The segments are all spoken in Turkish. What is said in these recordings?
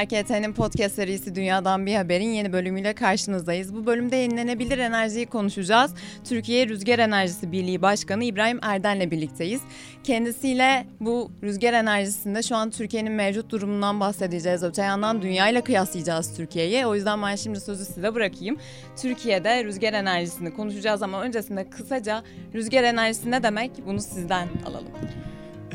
ET'nin podcast serisi Dünyadan Bir Haber'in yeni bölümüyle karşınızdayız. Bu bölümde yenilenebilir enerjiyi konuşacağız. Türkiye Rüzgar Enerjisi Birliği Başkanı İbrahim Erden'le birlikteyiz. Kendisiyle bu rüzgar enerjisinde şu an Türkiye'nin mevcut durumundan bahsedeceğiz. Öte yandan dünyayla kıyaslayacağız Türkiye'yi. O yüzden ben şimdi sözü size bırakayım. Türkiye'de rüzgar enerjisini konuşacağız ama öncesinde kısaca rüzgar enerjisi ne demek bunu sizden alalım.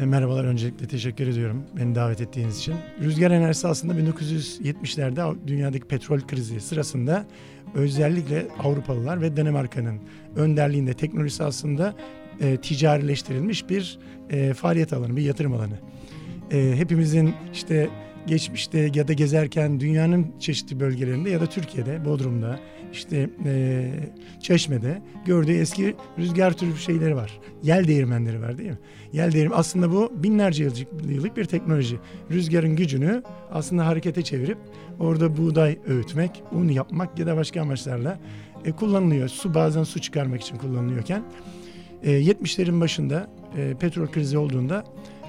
E, merhabalar öncelikle teşekkür ediyorum beni davet ettiğiniz için. Rüzgar enerjisi aslında 1970'lerde dünyadaki petrol krizi sırasında özellikle Avrupalılar ve Danimarka'nın önderliğinde teknolojisi aslında e, ticarileştirilmiş bir e, faaliyet alanı, bir yatırım alanı. E, hepimizin işte geçmişte ya da gezerken dünyanın çeşitli bölgelerinde ya da Türkiye'de, Bodrum'da, işte e, Çeşme'de gördüğü eski rüzgar türü şeyleri var. Yel değirmenleri var değil mi? Yel değirmen aslında bu binlerce yıllık bir teknoloji. Rüzgarın gücünü aslında harekete çevirip orada buğday öğütmek, un yapmak ya da başka amaçlarla e, kullanılıyor. Su bazen su çıkarmak için kullanılıyorken e, 70'lerin başında e, petrol krizi olduğunda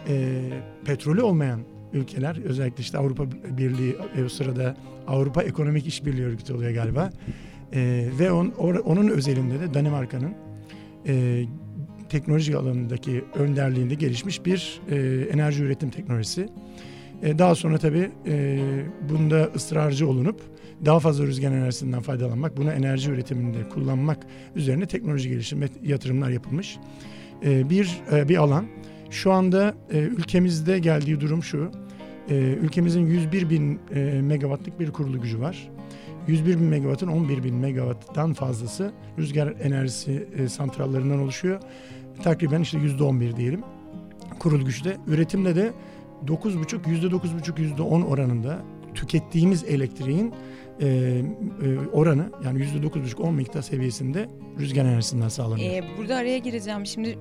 e, petrolü olmayan ülkeler özellikle işte Avrupa Birliği e, o sırada Avrupa Ekonomik İşbirliği Örgütü oluyor galiba. E, ve on, or, onun özelinde de Danimarka'nın e, teknoloji alanındaki önderliğinde gelişmiş bir e, enerji üretim teknolojisi. E, daha sonra tabii e, bunda ısrarcı olunup daha fazla rüzgar enerjisinden faydalanmak, bunu enerji üretiminde kullanmak üzerine teknoloji geliştirme yatırımlar yapılmış. E, bir e, bir alan. Şu anda e, ülkemizde geldiği durum şu. E, ülkemizin 101 bin e, megawattlık bir kurulu gücü var. 101 bin megawattın 11 bin megawatttan fazlası rüzgar enerjisi e, santrallerinden oluşuyor. Takriben işte %11 diyelim kurulu güçte. Üretimde de 9,5 %9,5 %10 oranında tükettiğimiz elektriğin e, e, oranı yani %9,5-10 miktar seviyesinde rüzgar enerjisinden sağlanıyor. Ee, burada araya gireceğim. Şimdi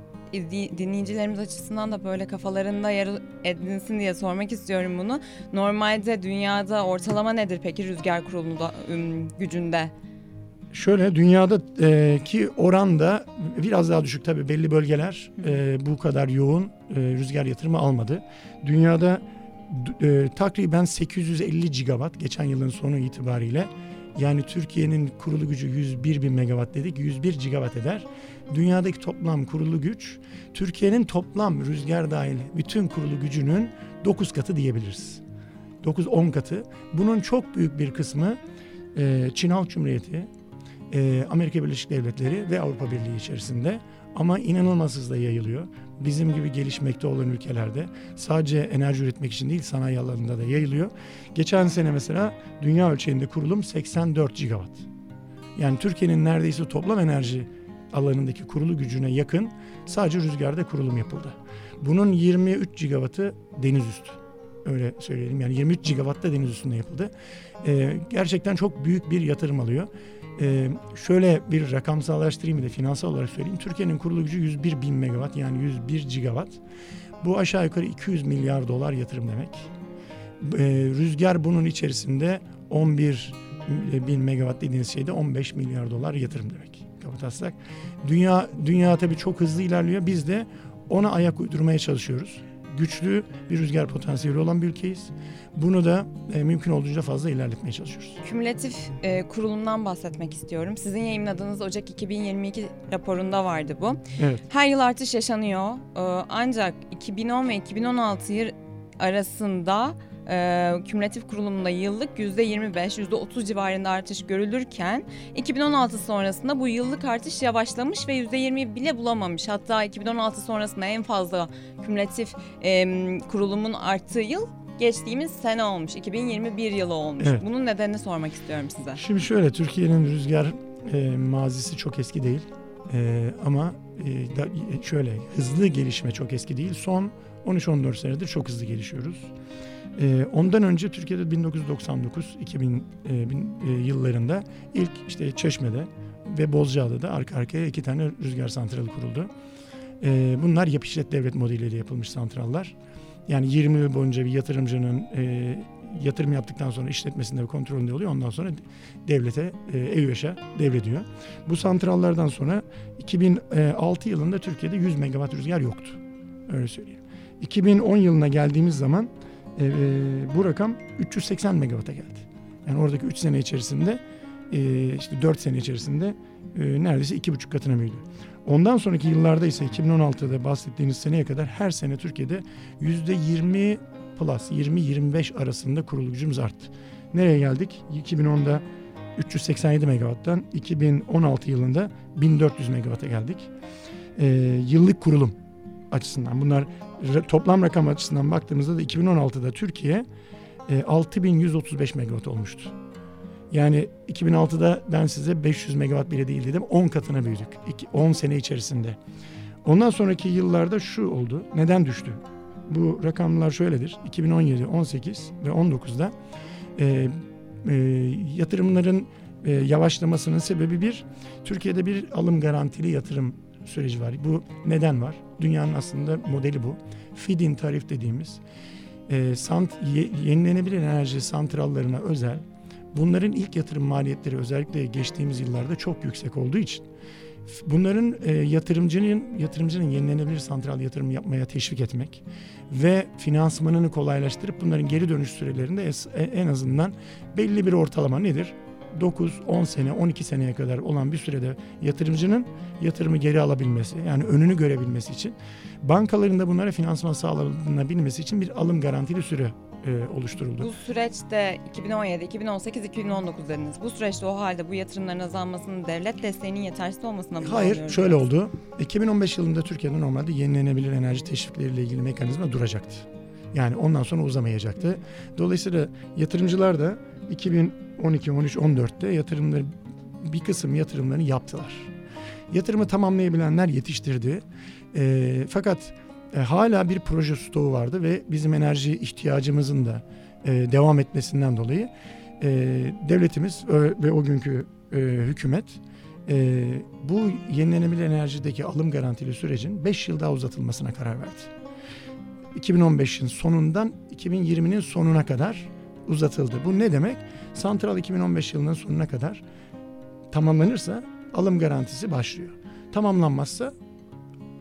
dinleyicilerimiz açısından da böyle kafalarında yer edinsin diye sormak istiyorum bunu. Normalde dünyada ortalama nedir peki rüzgar kurulunda gücünde? Şöyle dünyadaki oran da biraz daha düşük tabii belli bölgeler e, bu kadar yoğun e, rüzgar yatırımı almadı. Dünyada e, takriben 850 gigawatt geçen yılın sonu itibariyle yani Türkiye'nin kurulu gücü 101 bin megawatt dedik 101 gigawatt eder. Dünyadaki toplam kurulu güç Türkiye'nin toplam rüzgar dahil bütün kurulu gücünün 9 katı diyebiliriz. 9-10 katı. Bunun çok büyük bir kısmı e, Çin Halk Cumhuriyeti, e, Amerika Birleşik Devletleri ve Avrupa Birliği içerisinde ama inanılmaz hızla yayılıyor. Bizim gibi gelişmekte olan ülkelerde sadece enerji üretmek için değil sanayi alanında da yayılıyor. Geçen sene mesela dünya ölçeğinde kurulum 84 gigawatt. Yani Türkiye'nin neredeyse toplam enerji alanındaki kurulu gücüne yakın sadece rüzgarda kurulum yapıldı. Bunun 23 gigawattı deniz üstü. Öyle söyleyelim yani 23 gigawatt da deniz üstünde yapıldı. Ee, gerçekten çok büyük bir yatırım alıyor. Ee, şöyle bir rakamsallaştırayım da finansal olarak söyleyeyim. Türkiye'nin kurulu gücü 101 bin megawatt yani 101 gigawatt. Bu aşağı yukarı 200 milyar dolar yatırım demek. Ee, rüzgar bunun içerisinde 11 bin megawatt dediğiniz şeyde 15 milyar dolar yatırım demek. Kapatasak. Dünya, dünya tabii çok hızlı ilerliyor. Biz de ona ayak uydurmaya çalışıyoruz güçlü bir rüzgar potansiyeli olan bir ülkeyiz. Bunu da e, mümkün olduğunca fazla ilerletmeye çalışıyoruz. Kümülatif e, kurulumdan bahsetmek istiyorum. Sizin yayınladığınız Ocak 2022 raporunda vardı bu. Evet. Her yıl artış yaşanıyor. E, ancak 2010 ve 2016 yıl arasında e, kümülatif kurulumda yıllık %25, %30 civarında artış görülürken 2016 sonrasında bu yıllık artış yavaşlamış ve %20 bile bulamamış. Hatta 2016 sonrasında en fazla kümülatif e, kurulumun arttığı yıl geçtiğimiz sene olmuş. 2021 yılı olmuş. Evet. Bunun nedenini sormak istiyorum size. Şimdi şöyle Türkiye'nin rüzgar e, mazisi çok eski değil. E, ama e, da, şöyle hızlı gelişme çok eski değil. Son 13-14 senedir çok hızlı gelişiyoruz. E, ondan önce Türkiye'de 1999-2000 e, bin, e, yıllarında ilk işte Çeşme'de ve Bozcaada'da arka arkaya iki tane rüzgar santralı kuruldu. E, bunlar yap işlet devlet modeliyle yapılmış santrallar. Yani 20 yıl boyunca bir yatırımcının e, yatırım yaptıktan sonra işletmesinde ve kontrolünde oluyor. Ondan sonra devlete, e, EÜEŞ'e devrediyor. Bu santrallardan sonra 2006 yılında Türkiye'de 100 megawatt rüzgar yoktu. Öyle söyleyeyim. 2010 yılına geldiğimiz zaman E, e, bu rakam 380 megawata geldi. Yani oradaki 3 sene içerisinde e, işte 4 sene içerisinde e, neredeyse 2,5 katına büyüdü. Ondan sonraki yıllarda ise 2016'da bahsettiğiniz seneye kadar her sene Türkiye'de %20 plus 20-25 arasında kurulu gücümüz arttı. Nereye geldik? 2010'da 387 megawatttan 2016 yılında 1400 megawata geldik. E, yıllık kurulum açısından bunlar toplam rakam açısından baktığımızda da 2016'da Türkiye e, 6135 megawatt olmuştu. Yani 2006'da ben size 500 megawatt bile değil dedim 10 katına büyüdük 10 sene içerisinde. Ondan sonraki yıllarda şu oldu. Neden düştü? Bu rakamlar şöyledir. 2017, 18 ve 19'da e, e, yatırımların e, yavaşlamasının sebebi bir, Türkiye'de bir alım garantili yatırım süreci var. Bu neden var? Dünyanın aslında modeli bu. Feed-in tarif dediğimiz e, sant, ye, yenilenebilir enerji santrallarına özel bunların ilk yatırım maliyetleri özellikle geçtiğimiz yıllarda çok yüksek olduğu için bunların e, yatırımcının yatırımcının yenilenebilir santral yatırım yapmaya teşvik etmek ve finansmanını kolaylaştırıp bunların geri dönüş sürelerinde e, en azından belli bir ortalama nedir? 9, 10 sene, 12 seneye kadar olan bir sürede yatırımcının yatırımı geri alabilmesi, yani önünü görebilmesi için bankaların da bunlara finansman sağlanabilmesi için bir alım garantili süre e, oluşturuldu. Bu süreçte 2017, 2018, 2019 dediniz. Bu süreçte o halde bu yatırımların azalmasının devlet desteğinin yetersiz olmasına mı Hayır, şöyle oldu. 2015 yılında Türkiye'de normalde yenilenebilir enerji teşvikleriyle ilgili mekanizma duracaktı. Yani ondan sonra uzamayacaktı. Dolayısıyla yatırımcılar da 2012, 13, 14'te yatırımları bir kısım yatırımlarını yaptılar. Yatırımı tamamlayabilenler yetiştirdi. E, fakat e, hala bir proje stoğu vardı ve bizim enerji ihtiyacımızın da e, devam etmesinden dolayı e, devletimiz ve o günkü e, hükümet e, bu yenilenebilir enerjideki alım garantili sürecin 5 yıl daha uzatılmasına karar verdi. 2015'in sonundan 2020'nin sonuna kadar uzatıldı. Bu ne demek? Santral 2015 yılının sonuna kadar tamamlanırsa alım garantisi başlıyor. Tamamlanmazsa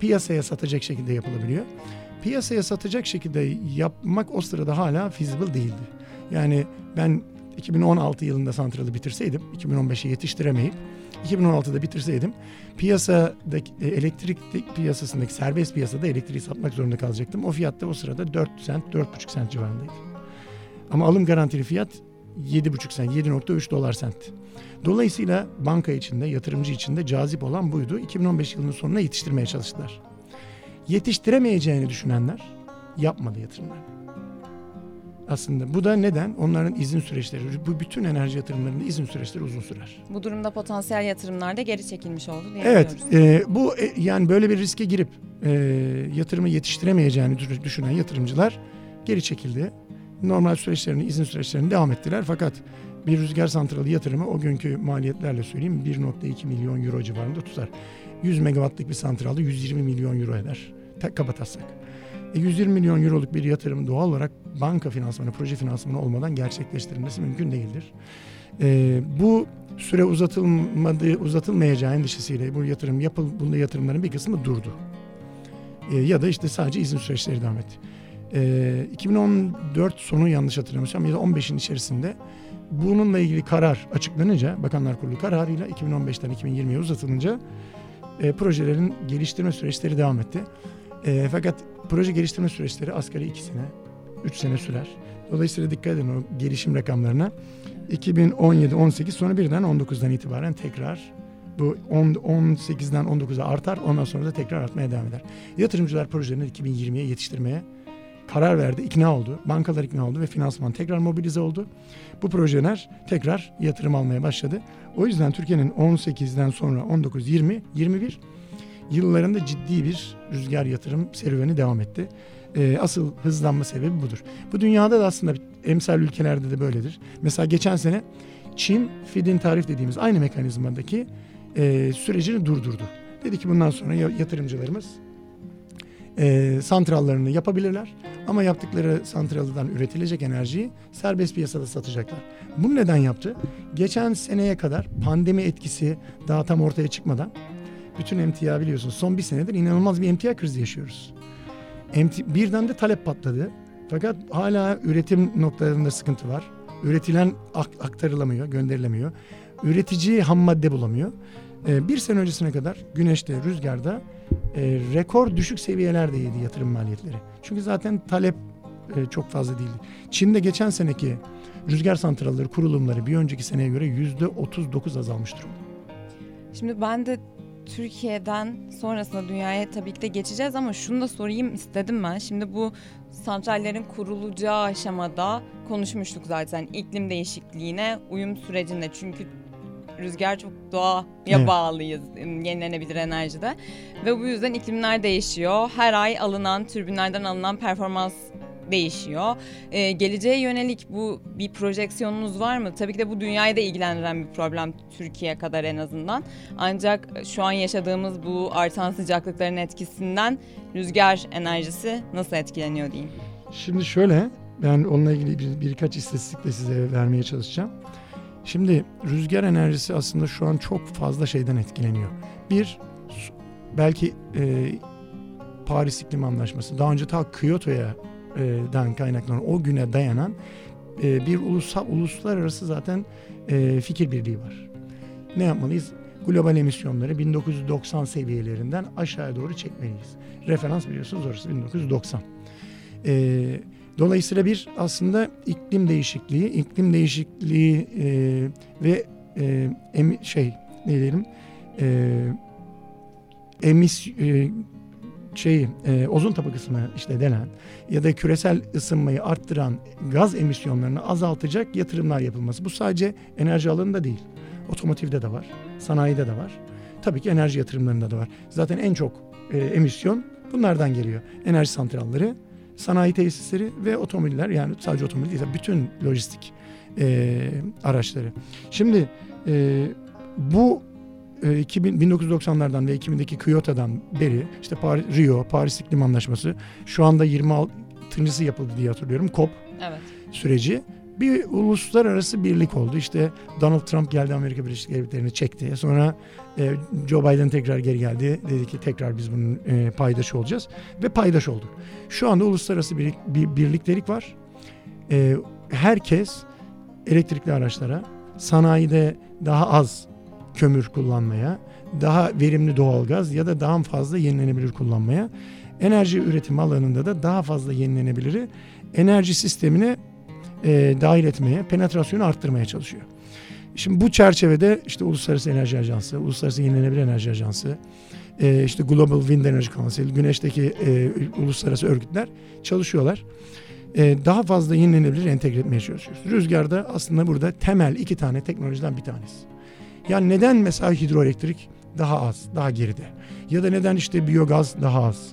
piyasaya satacak şekilde yapılabiliyor. Piyasaya satacak şekilde yapmak o sırada hala feasible değildi. Yani ben 2016 yılında santralı bitirseydim, 2015'e yetiştiremeyip 2016'da bitirseydim piyasadaki e, elektrik piyasasındaki serbest piyasada elektriği satmak zorunda kalacaktım. O fiyatta o sırada 4 sent, 4,5 sent civarındaydı. Ama alım garantili fiyat 7,5 sent, 7,3 dolar sent. Dolayısıyla banka içinde, yatırımcı içinde cazip olan buydu. 2015 yılının sonuna yetiştirmeye çalıştılar. Yetiştiremeyeceğini düşünenler yapmadı yatırımlarını. Aslında bu da neden? Onların izin süreçleri, bu bütün enerji yatırımlarında izin süreçleri uzun sürer. Bu durumda potansiyel yatırımlar da geri çekilmiş oldu diye Evet, e, bu e, yani böyle bir riske girip e, yatırımı yetiştiremeyeceğini düşünen yatırımcılar geri çekildi. Normal süreçlerini, izin süreçlerini devam ettiler. Fakat bir rüzgar santralı yatırımı o günkü maliyetlerle söyleyeyim 1.2 milyon euro civarında tutar. 100 megawattlık bir santralda 120 milyon euro eder. Tek kapatasak. E 120 milyon euroluk bir yatırım doğal olarak banka finansmanı, proje finansmanı olmadan gerçekleştirilmesi mümkün değildir. E, bu süre uzatılmadığı, uzatılmayacağı endişesiyle bu yatırım yapıl, bunda yatırımların bir kısmı durdu. E, ya da işte sadece izin süreçleri devam etti. E, 2014 sonu yanlış hatırlamıyorsam ya da 15'in içerisinde bununla ilgili karar açıklanınca Bakanlar Kurulu kararıyla 2015'ten 2020'ye uzatılınca e, projelerin geliştirme süreçleri devam etti. E, fakat proje geliştirme süreçleri asgari 2 sene, 3 sene sürer. Dolayısıyla dikkat edin o gelişim rakamlarına. 2017-18 sonra birden 19'dan itibaren tekrar bu 10, 18'den 19'a artar ondan sonra da tekrar artmaya devam eder. Yatırımcılar projelerini 2020'ye yetiştirmeye karar verdi, ikna oldu. Bankalar ikna oldu ve finansman tekrar mobilize oldu. Bu projeler tekrar yatırım almaya başladı. O yüzden Türkiye'nin 18'den sonra 19, 20, 21 yıllarında ciddi bir rüzgar yatırım serüveni devam etti. Ee, asıl hızlanma sebebi budur. Bu dünyada da aslında emsal ülkelerde de böyledir. Mesela geçen sene Çin Fidin tarif dediğimiz aynı mekanizmadaki e, sürecini durdurdu. Dedi ki bundan sonra yatırımcılarımız e, santrallarını yapabilirler. Ama yaptıkları santraldan üretilecek enerjiyi serbest piyasada satacaklar. Bunu neden yaptı? Geçen seneye kadar pandemi etkisi daha tam ortaya çıkmadan bütün emtia biliyorsunuz son bir senedir inanılmaz bir emtia krizi yaşıyoruz. Emti, birden de talep patladı. Fakat hala üretim noktalarında sıkıntı var. Üretilen ak- aktarılamıyor, gönderilemiyor. Üretici ham madde bulamıyor. Ee, bir sene öncesine kadar güneşte, rüzgarda e, rekor düşük seviyelerdeydi yatırım maliyetleri. Çünkü zaten talep e, çok fazla değildi. Çin'de geçen seneki rüzgar santralleri kurulumları bir önceki seneye göre yüzde 39 azalmış durumda. Şimdi ben de Türkiye'den sonrasında dünyaya tabii ki de geçeceğiz ama şunu da sorayım istedim ben. Şimdi bu santrallerin kurulacağı aşamada konuşmuştuk zaten iklim değişikliğine uyum sürecinde. Çünkü rüzgar çok doğaya Evet. bağlıyız yenilenebilir enerjide. Ve bu yüzden iklimler değişiyor. Her ay alınan türbinlerden alınan performans değişiyor. Ee, geleceğe yönelik bu bir projeksiyonunuz var mı? Tabii ki de bu dünyayı da ilgilendiren bir problem Türkiye kadar en azından. Ancak şu an yaşadığımız bu artan sıcaklıkların etkisinden rüzgar enerjisi nasıl etkileniyor diyeyim. Şimdi şöyle, ben onunla ilgili bir, birkaç istatistik de size vermeye çalışacağım. Şimdi rüzgar enerjisi aslında şu an çok fazla şeyden etkileniyor. Bir, belki e, Paris İklim Anlaşması, daha önce ta Kyoto'ya dan kaynaklanan o güne dayanan bir ulusal uluslararası zaten fikir birliği var. Ne yapmalıyız? Global emisyonları 1990 seviyelerinden aşağıya doğru çekmeliyiz. Referans biliyorsunuz orası 1990. Ee, dolayısıyla bir aslında iklim değişikliği, iklim değişikliği ve şey ne diyelim e, emis şeyi e, ozon tabakasını işte denen ya da küresel ısınmayı arttıran gaz emisyonlarını azaltacak yatırımlar yapılması. Bu sadece enerji alanında değil. Otomotivde de var, sanayide de var. Tabii ki enerji yatırımlarında da var. Zaten en çok e, emisyon bunlardan geliyor. Enerji santralleri, sanayi tesisleri ve otomobiller yani sadece otomobil değil bütün lojistik e, araçları. Şimdi e, bu e, 2000, 1990'lardan ve 2000'deki Kyoto'dan beri işte Paris, Rio, Paris İklim Anlaşması şu anda 26.sı yapıldı diye hatırlıyorum. COP Evet. süreci bir uluslararası birlik oldu. İşte Donald Trump geldi Amerika Birleşik Devletleri'ni çekti. Sonra e, Joe Biden tekrar geri geldi. Dedi ki tekrar biz bunun e, paydaşı olacağız. Ve paydaş olduk. Şu anda uluslararası bir, bir birliktelik var. E, herkes elektrikli araçlara, sanayide daha az kömür kullanmaya, daha verimli doğalgaz ya da daha fazla yenilenebilir kullanmaya, enerji üretimi alanında da daha fazla yenilenebiliri enerji sistemine e, dahil etmeye, penetrasyonu arttırmaya çalışıyor. Şimdi bu çerçevede işte Uluslararası Enerji Ajansı, Uluslararası Yenilenebilir Enerji Ajansı, e, işte Global Wind Energy Council, güneşteki e, uluslararası örgütler çalışıyorlar. E, daha fazla yenilenebilir entegre etmeye çalışıyoruz. Rüzgarda aslında burada temel iki tane teknolojiden bir tanesi. Yani neden mesela hidroelektrik daha az, daha geride? Ya da neden işte biyogaz daha az?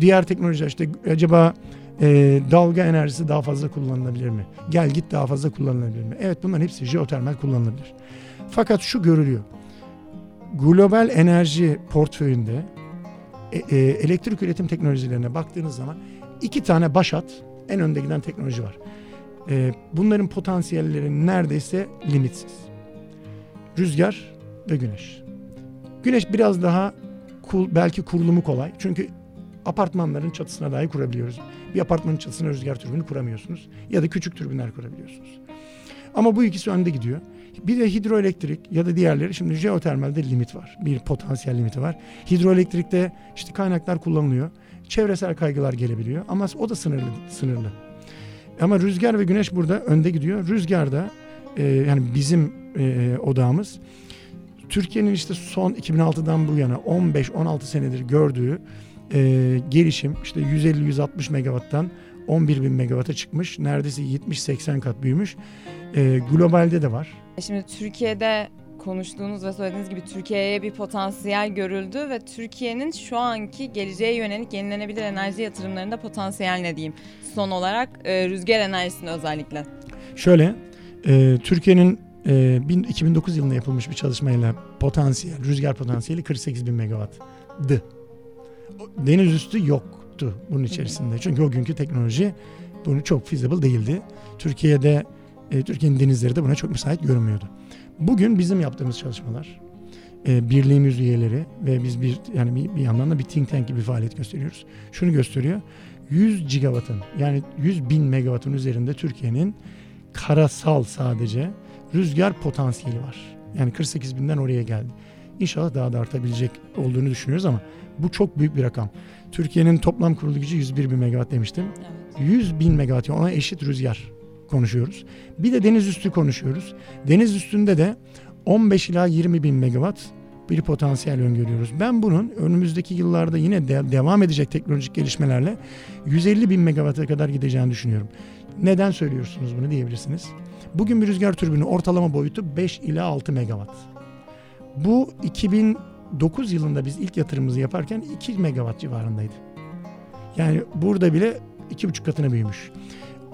Diğer teknolojiler işte acaba e, dalga enerjisi daha fazla kullanılabilir mi? Gel git daha fazla kullanılabilir mi? Evet bunların hepsi jeotermal kullanılabilir. Fakat şu görülüyor. Global enerji portföyünde e, e, elektrik üretim teknolojilerine baktığınız zaman iki tane başat en önde giden teknoloji var. E, bunların potansiyelleri neredeyse limitsiz. Rüzgar ve güneş. Güneş biraz daha kul, belki kurulumu kolay. Çünkü apartmanların çatısına dahi kurabiliyoruz. Bir apartmanın çatısına rüzgar türbini kuramıyorsunuz. Ya da küçük türbinler kurabiliyorsunuz. Ama bu ikisi önde gidiyor. Bir de hidroelektrik ya da diğerleri şimdi jeotermalde limit var. Bir potansiyel limiti var. Hidroelektrikte işte kaynaklar kullanılıyor. Çevresel kaygılar gelebiliyor ama o da sınırlı sınırlı. Ama rüzgar ve güneş burada önde gidiyor. Rüzgarda e, yani bizim e, odağımız Türkiye'nin işte son 2006'dan bu yana 15-16 senedir gördüğü e, gelişim işte 150-160 megawatttan 11 bin megawata çıkmış. Neredeyse 70-80 kat büyümüş. E, globalde de var. Şimdi Türkiye'de konuştuğunuz ve söylediğiniz gibi Türkiye'ye bir potansiyel görüldü ve Türkiye'nin şu anki geleceğe yönelik yenilenebilir enerji yatırımlarında potansiyel ne diyeyim? Son olarak e, rüzgar enerjisini özellikle. Şöyle, e, Türkiye'nin e, bin- 2009 yılında yapılmış bir çalışmayla potansiyel, rüzgar potansiyeli 48 bin megawatt'dı. Deniz üstü yoktu bunun içerisinde. Çünkü o günkü teknoloji bunu çok feasible değildi. Türkiye'de, e, Türkiye'nin denizleri de buna çok müsait görünmüyordu. Bugün bizim yaptığımız çalışmalar, e, birliğimiz üyeleri ve biz bir yani bir, bir yandan da bir think tank gibi faaliyet gösteriyoruz. Şunu gösteriyor. 100 gigawattın yani 100 bin megawattın üzerinde Türkiye'nin karasal sadece rüzgar potansiyeli var. Yani 48 binden oraya geldi. İnşallah daha da artabilecek olduğunu düşünüyoruz ama bu çok büyük bir rakam. Türkiye'nin toplam kurulu gücü 101 bin megawatt demiştim. Evet. 100 bin megawatt ona eşit rüzgar konuşuyoruz. Bir de deniz üstü konuşuyoruz. Deniz üstünde de 15 ila 20 bin megawatt bir potansiyel öngörüyoruz. Ben bunun önümüzdeki yıllarda yine de devam edecek teknolojik gelişmelerle 150 bin megawatt'a kadar gideceğini düşünüyorum. Neden söylüyorsunuz bunu diyebilirsiniz. Bugün bir rüzgar türbünü ortalama boyutu 5 ila 6 megawatt. Bu 2009 yılında biz ilk yatırımımızı yaparken 2 megawatt civarındaydı. Yani burada bile 2,5 katına büyümüş.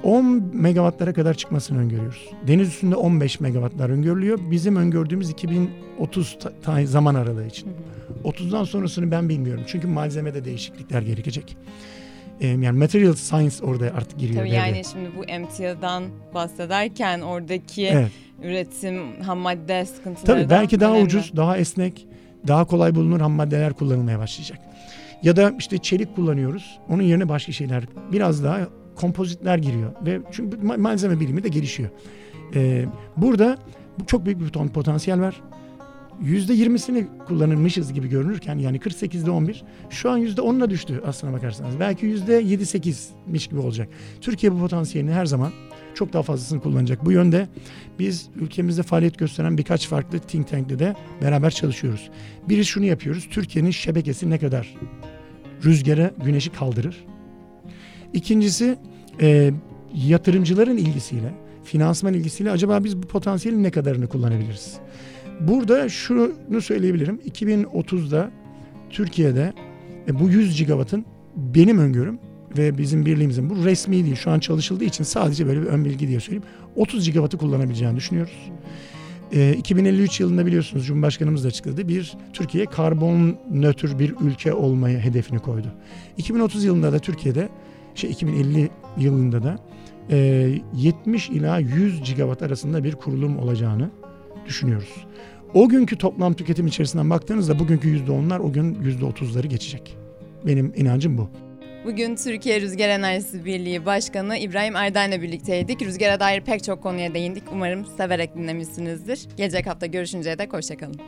10 megawattlara kadar çıkmasını öngörüyoruz. Deniz üstünde 15 megawattlar öngörülüyor. Bizim öngördüğümüz 2030 ta- zaman aralığı için. 30'dan sonrasını ben bilmiyorum. Çünkü malzemede değişiklikler gerekecek. Yani material science orada artık giriyor. Tabii devreye. yani şimdi bu emtiadan bahsederken oradaki Evet. üretim, ham madde sıkıntıları Tabii belki daha önemli. ucuz, daha esnek, daha kolay bulunur ham maddeler kullanılmaya başlayacak. Ya da işte çelik kullanıyoruz. Onun yerine başka şeyler biraz daha kompozitler giriyor ve çünkü ma- malzeme bilimi de gelişiyor. Ee, burada bu çok büyük bir ton potansiyel var. %20'sini kullanılmışız gibi görünürken yani 48'de 11 şu an %10'una düştü aslına bakarsanız. Belki %7-8'miş gibi olacak. Türkiye bu potansiyelini her zaman çok daha fazlasını kullanacak. Bu yönde biz ülkemizde faaliyet gösteren birkaç farklı think tank'le de beraber çalışıyoruz. Biri şunu yapıyoruz. Türkiye'nin şebekesi ne kadar rüzgara, güneşi kaldırır? İkincisi e, yatırımcıların ilgisiyle, finansman ilgisiyle acaba biz bu potansiyelin ne kadarını kullanabiliriz? Burada şunu söyleyebilirim. 2030'da Türkiye'de e, bu 100 gigawattın benim öngörüm ve bizim birliğimizin bu resmi değil şu an çalışıldığı için sadece böyle bir ön bilgi diye söyleyeyim. 30 gigawattı kullanabileceğini düşünüyoruz. E, 2053 yılında biliyorsunuz Cumhurbaşkanımız da açıkladı. Bir Türkiye karbon nötr bir ülke olmayı hedefini koydu. 2030 yılında da Türkiye'de şey 2050 yılında da e, 70 ila 100 gigawatt arasında bir kurulum olacağını düşünüyoruz. O günkü toplam tüketim içerisinden baktığınızda bugünkü %10'lar o gün %30'ları geçecek. Benim inancım bu. Bugün Türkiye Rüzgar Enerjisi Birliği Başkanı İbrahim Erden'le birlikteydik. Rüzgara dair pek çok konuya değindik. Umarım severek dinlemişsinizdir. Gelecek hafta görüşünceye dek hoşçakalın.